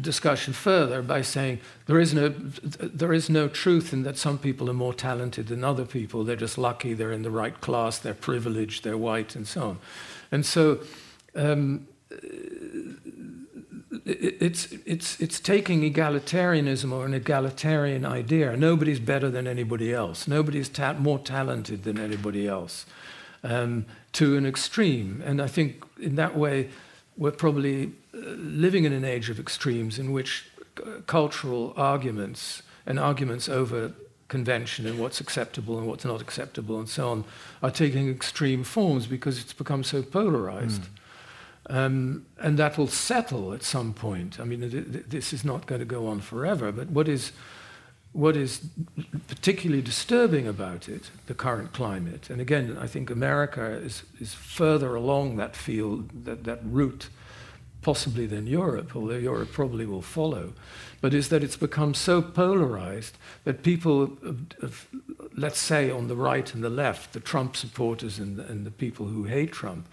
discussion further by saying there is no there is no truth in that some people are more talented than other people. They're just lucky. They're in the right class. They're privileged. They're white, and so on. And so. Um, it's, it's, it's taking egalitarianism or an egalitarian idea. Nobody's better than anybody else. Nobody's ta- more talented than anybody else um, to an extreme. And I think in that way, we're probably uh, living in an age of extremes in which uh, cultural arguments and arguments over convention and what's acceptable and what's not acceptable and so on are taking extreme forms because it's become so polarized. Mm. Um, and that will settle at some point. I mean, this is not going to go on forever, but what is, what is particularly disturbing about it, the current climate, and again, I think America is, is further along that field, that, that route, possibly than Europe, although Europe probably will follow, but is that it's become so polarized that people, let's say on the right and the left, the Trump supporters and, and the people who hate Trump,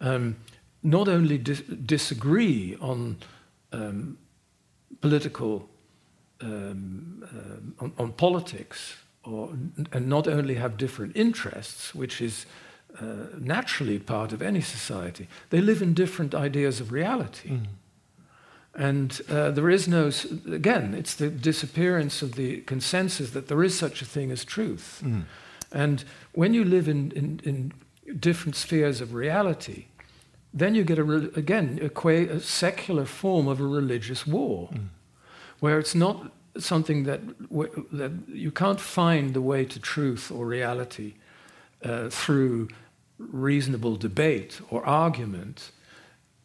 um, not only dis disagree on um, political, um, uh, on, on, politics, or, and not only have different interests, which is uh, naturally part of any society, they live in different ideas of reality. Mm. And uh, there is no, again, it's the disappearance of the consensus that there is such a thing as truth. Mm. And when you live in, in, in different spheres of reality, then you get a again a, a, secular form of a religious war, mm. where it's not something that that you can't find the way to truth or reality uh, through reasonable debate or argument.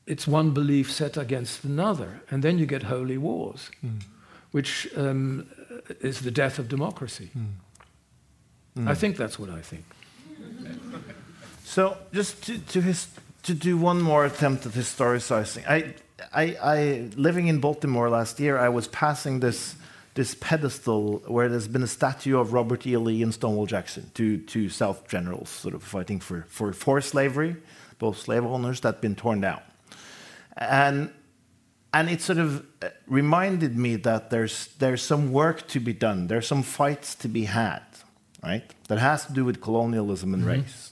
It's one belief set against another, and then you get holy wars, mm. which um, is the death of democracy. Mm. I think that's what I think. So, just to, to his to do one more attempt at historicizing. I, I, I, living in Baltimore last year, I was passing this, this pedestal where there's been a statue of Robert E. Lee and Stonewall Jackson, two, two South generals sort of fighting for, for, for slavery, both slave owners, that had been torn down. And, and it sort of uh, reminded me that there's, there's some work to be done, there's some fights to be had, right? That has to do with colonialism and mm -hmm. race.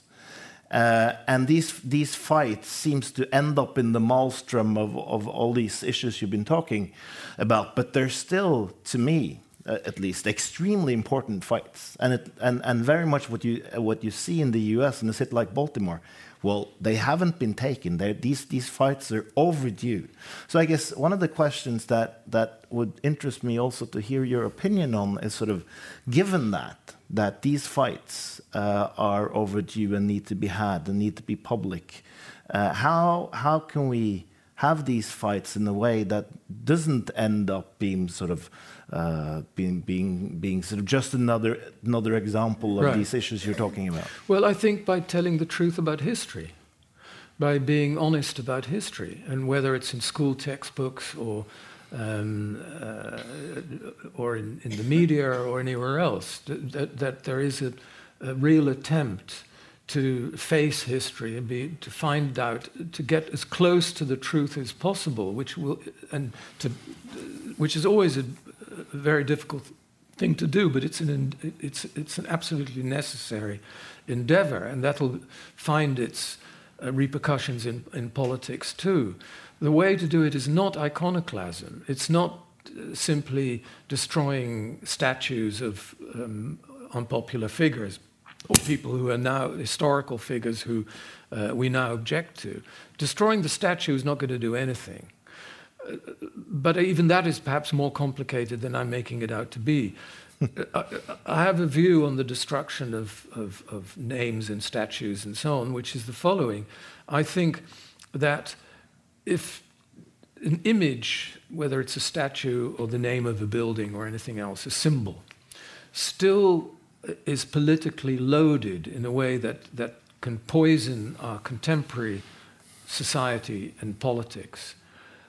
Uh, and these, these fights seems to end up in the maelstrom of, of all these issues you've been talking about. But they're still, to me, uh, at least, extremely important fights. And, it, and, and very much what you, what you see in the US in a city like Baltimore, well, they haven't been taken. They're, these, these fights are overdue. So I guess one of the questions that, that would interest me also to hear your opinion on is sort of, given that, that these fights uh, are overdue and need to be had and need to be public. Uh, how, how can we have these fights in a way that doesn't end up being sort of uh, being, being, being sort of just another, another example of right. these issues you're talking about? Well, I think by telling the truth about history, by being honest about history, and whether it's in school textbooks or um, uh, or in, in, the media or anywhere else, that, that there is a, a, real attempt to face history and be, to find out, to get as close to the truth as possible, which will, and to, which is always a, a very difficult thing to do, but it's an, it's, it's an absolutely necessary endeavor, and that'll find its uh, repercussions in, in politics too. The way to do it is not iconoclasm. It's not uh, simply destroying statues of um, unpopular figures or people who are now historical figures who uh, we now object to. Destroying the statue is not going to do anything. Uh, but even that is perhaps more complicated than I'm making it out to be. I, I, have a view on the destruction of, of, of names and statues and so on, which is the following. I think that if an image, whether it's a statue or the name of a building or anything else, a symbol, still is politically loaded in a way that, that can poison our contemporary society and politics,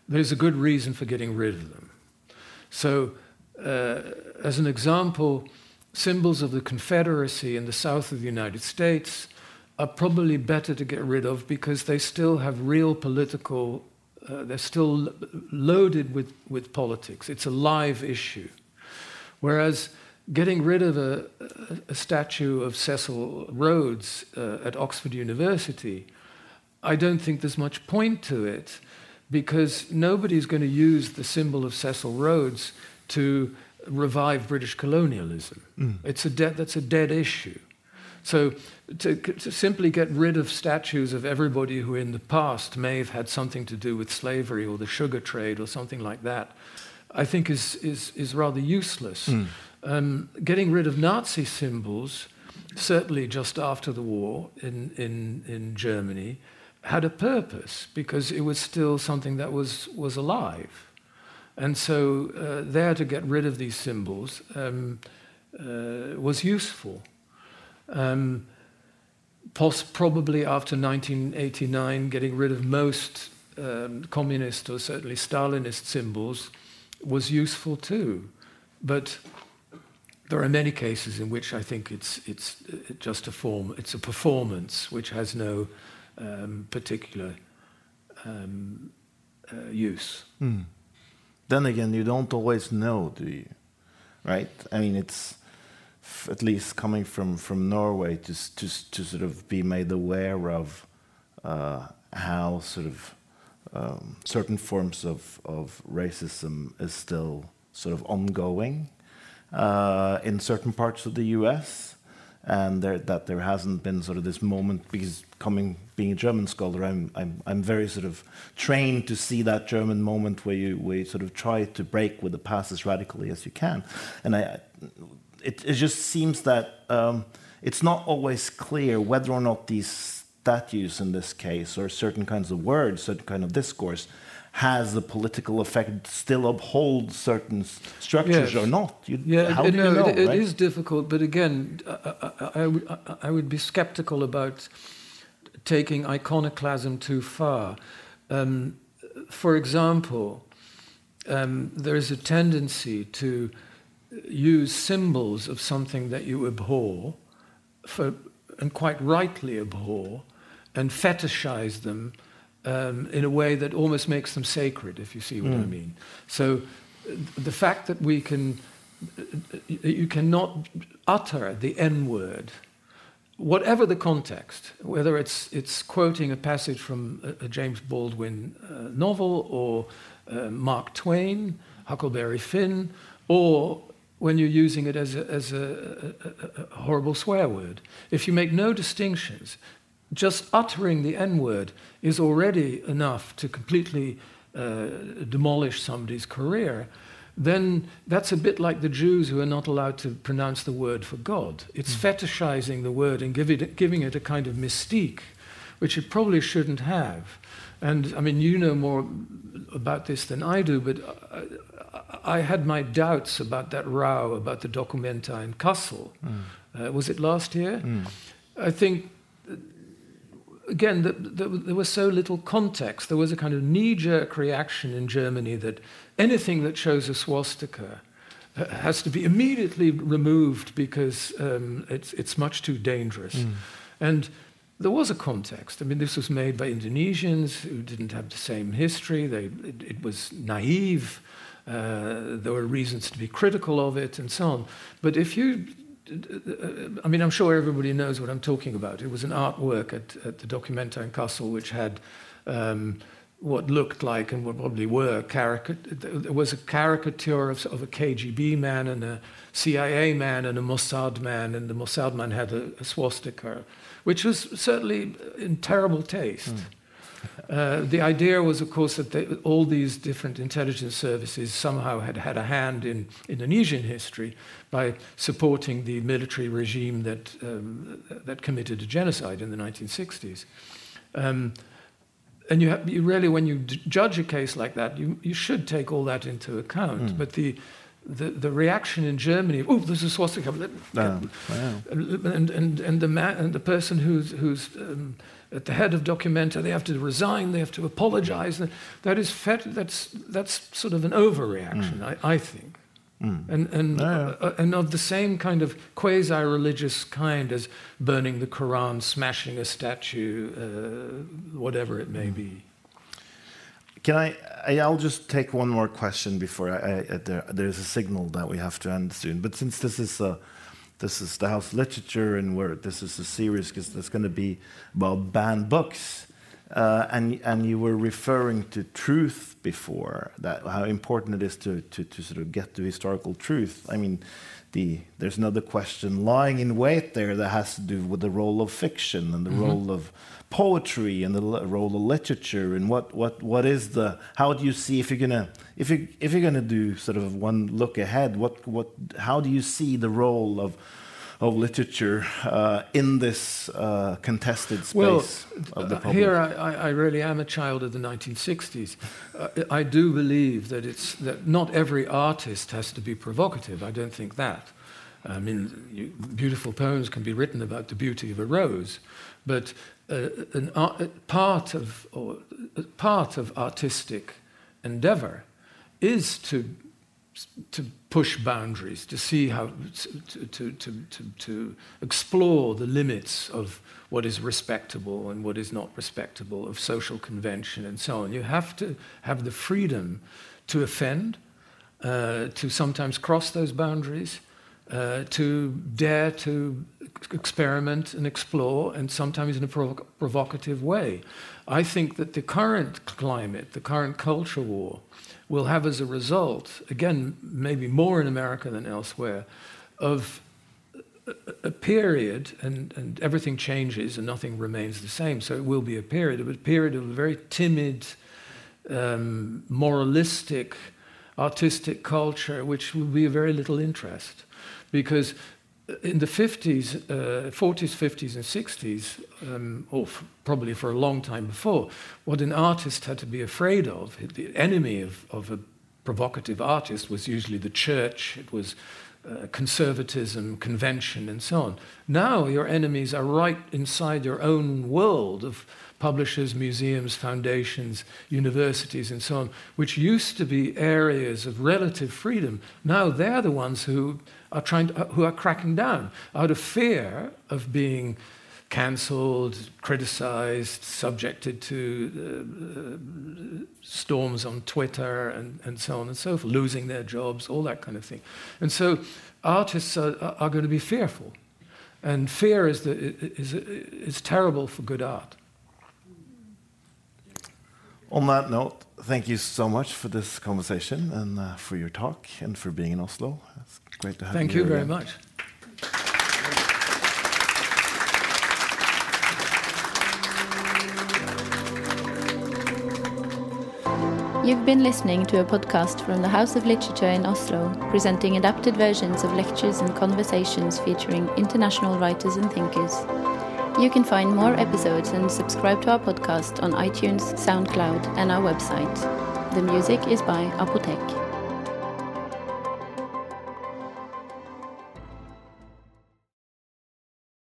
there's a good reason for getting rid of them. So, uh, as an example, symbols of the Confederacy in the south of the United States are probably better to get rid of because they still have real political, uh, they're still loaded with, with politics. It's a live issue. Whereas getting rid of a, a statue of Cecil Rhodes uh, at Oxford University, I don't think there's much point to it because nobody's going to use the symbol of Cecil Rhodes to revive British colonialism. Mm. It's a de- that's a dead issue. So to, to, simply get rid of statues of everybody who in the past may have had something to do with slavery or the sugar trade or something like that, I think is, is, is rather useless. Mm. Um, getting rid of Nazi symbols, certainly just after the war in, in, in Germany, had a purpose because it was still something that was, was alive. And so uh, there to get rid of these symbols um, uh, was useful. Um, probably after 1989, getting rid of most um, communist or certainly Stalinist symbols was useful too. But there are many cases in which I think it's, it's just a form, it's a performance which has no um, particular um, uh, use. Mm. Then again, you don't always know, do you? Right? I mean, it's at least coming from, from Norway to, to, to sort of be made aware of uh, how sort of um, certain forms of, of racism is still sort of ongoing uh, in certain parts of the US and there, that there hasn't been sort of this moment because coming being a German scholar, I'm, I'm, I'm very sort of trained to see that German moment where you, where you sort of try to break with the past as radically as you can. And I, it, it just seems that um, it's not always clear whether or not these statues in this case or certain kinds of words, certain kind of discourse, has a political effect, still uphold certain structures yes. or not? You, yeah, how it, do you know? It, it right? is difficult, but again, I, I, I, I, would be skeptical about taking iconoclasm too far. Um, for example, um, there is a tendency to use symbols of something that you abhor, for, and quite rightly abhor, and fetishize them um, in a way that almost makes them sacred, if you see what mm. I mean. So the fact that we can, you cannot utter the N word, whatever the context, whether it's, it's quoting a passage from a, a James Baldwin uh, novel or uh, Mark Twain, Huckleberry Finn, or when you're using it as a, as a, a, a horrible swear word. If you make no distinctions, just uttering the N word is already enough to completely uh, demolish somebody's career, then that's a bit like the Jews who are not allowed to pronounce the word for God. It's mm. fetishizing the word and give it, giving it a kind of mystique, which it probably shouldn't have. And I mean, you know more about this than I do, but I, I had my doubts about that row about the Documenta in Kassel. Mm. Uh, was it last year? Mm. I think again, the, the, there was so little context. There was a kind of knee jerk reaction in Germany that anything that shows a swastika has to be immediately removed because um, it's, it's much too dangerous. Mm. And there was a context. I mean, this was made by Indonesians who didn't have the same history, they, it, it was naive. Uh, there were reasons to be critical of it and so on. But if you I mean, I'm sure everybody knows what I'm talking about. It was an artwork at, at the Documenta in Kassel, which had um, what looked like and what probably were There was a caricature of, of, a KGB man and a CIA man and a Mossad man, and the Mossad man had a, a swastika, which was certainly in terrible taste. Mm. Uh, the idea was, of course, that they, all these different intelligence services somehow had had a hand in Indonesian history by supporting the military regime that, um, that committed a genocide in the 1960s. Um, and you, have, you, really, when you judge a case like that, you, you should take all that into account. Mm. But the, the, the reaction in Germany, oh, there's a swastika. Oh, wow. And, and, and, the man, and the person who's, who's um, at the head of Documenta, they have to resign, they have to apologize. That is fet- that's, that's sort of an overreaction, mm. I, I, think. Mm. And, and, yeah. uh, and of the same kind of quasi religious kind as burning the Quran, smashing a statue, uh, whatever it may mm. be. Can I? I'll just take one more question before I, I, there, there's a signal that we have to end soon. But since this is a this is the house literature and where this is a series because that's going to be about banned books uh, and and you were referring to truth before that how important it is to, to, to sort of get to historical truth i mean the there's another question lying in wait there that has to do with the role of fiction and the mm -hmm. role of poetry and the role of literature and what what what is the how do you see if you're gonna if you if you're gonna do sort of one look ahead what what how do you see the role of of literature uh, in this uh, contested space well, of the uh, public? here I, I, really am a child of the 1960s. Uh, I do believe that it's that not every artist has to be provocative. I don't think that. I mean, you, beautiful poems can be written about the beauty of a rose, but uh, an art, part of or, part of artistic endeavor is to to push boundaries, to see how, to, to, to, to, to explore the limits of what is respectable and what is not respectable, of social convention and so on. You have to have the freedom to offend, uh, to sometimes cross those boundaries, uh, to dare to experiment and explore, and sometimes in a provo- provocative way. I think that the current climate, the current culture war, will have as a result, again, maybe more in America than elsewhere, of a period, and, and everything changes and nothing remains the same. So it will be a period, a period of a very timid, um, moralistic, artistic culture, which will be of very little interest. Because in the 50s, uh, 40s, 50s, and 60s, um, or f- probably for a long time before, what an artist had to be afraid of, the enemy of, of a provocative artist was usually the church, it was uh, conservatism, convention, and so on. Now your enemies are right inside your own world of publishers, museums, foundations, universities, and so on, which used to be areas of relative freedom. Now they're the ones who are trying to, who are cracking down out of fear of being cancelled, criticized, subjected to uh, storms on Twitter, and, and so on and so forth, losing their jobs, all that kind of thing. And so artists are, are going to be fearful. And fear is, the, is, is terrible for good art. On that note, thank you so much for this conversation and uh, for your talk and for being in Oslo. It's great to have thank you. Thank you very again. much. You've been listening to a podcast from the House of Literature in Oslo, presenting adapted versions of lectures and conversations featuring international writers and thinkers. You can find more episodes and subscribe to our podcast on iTunes, SoundCloud, and our website. The music is by Apotek.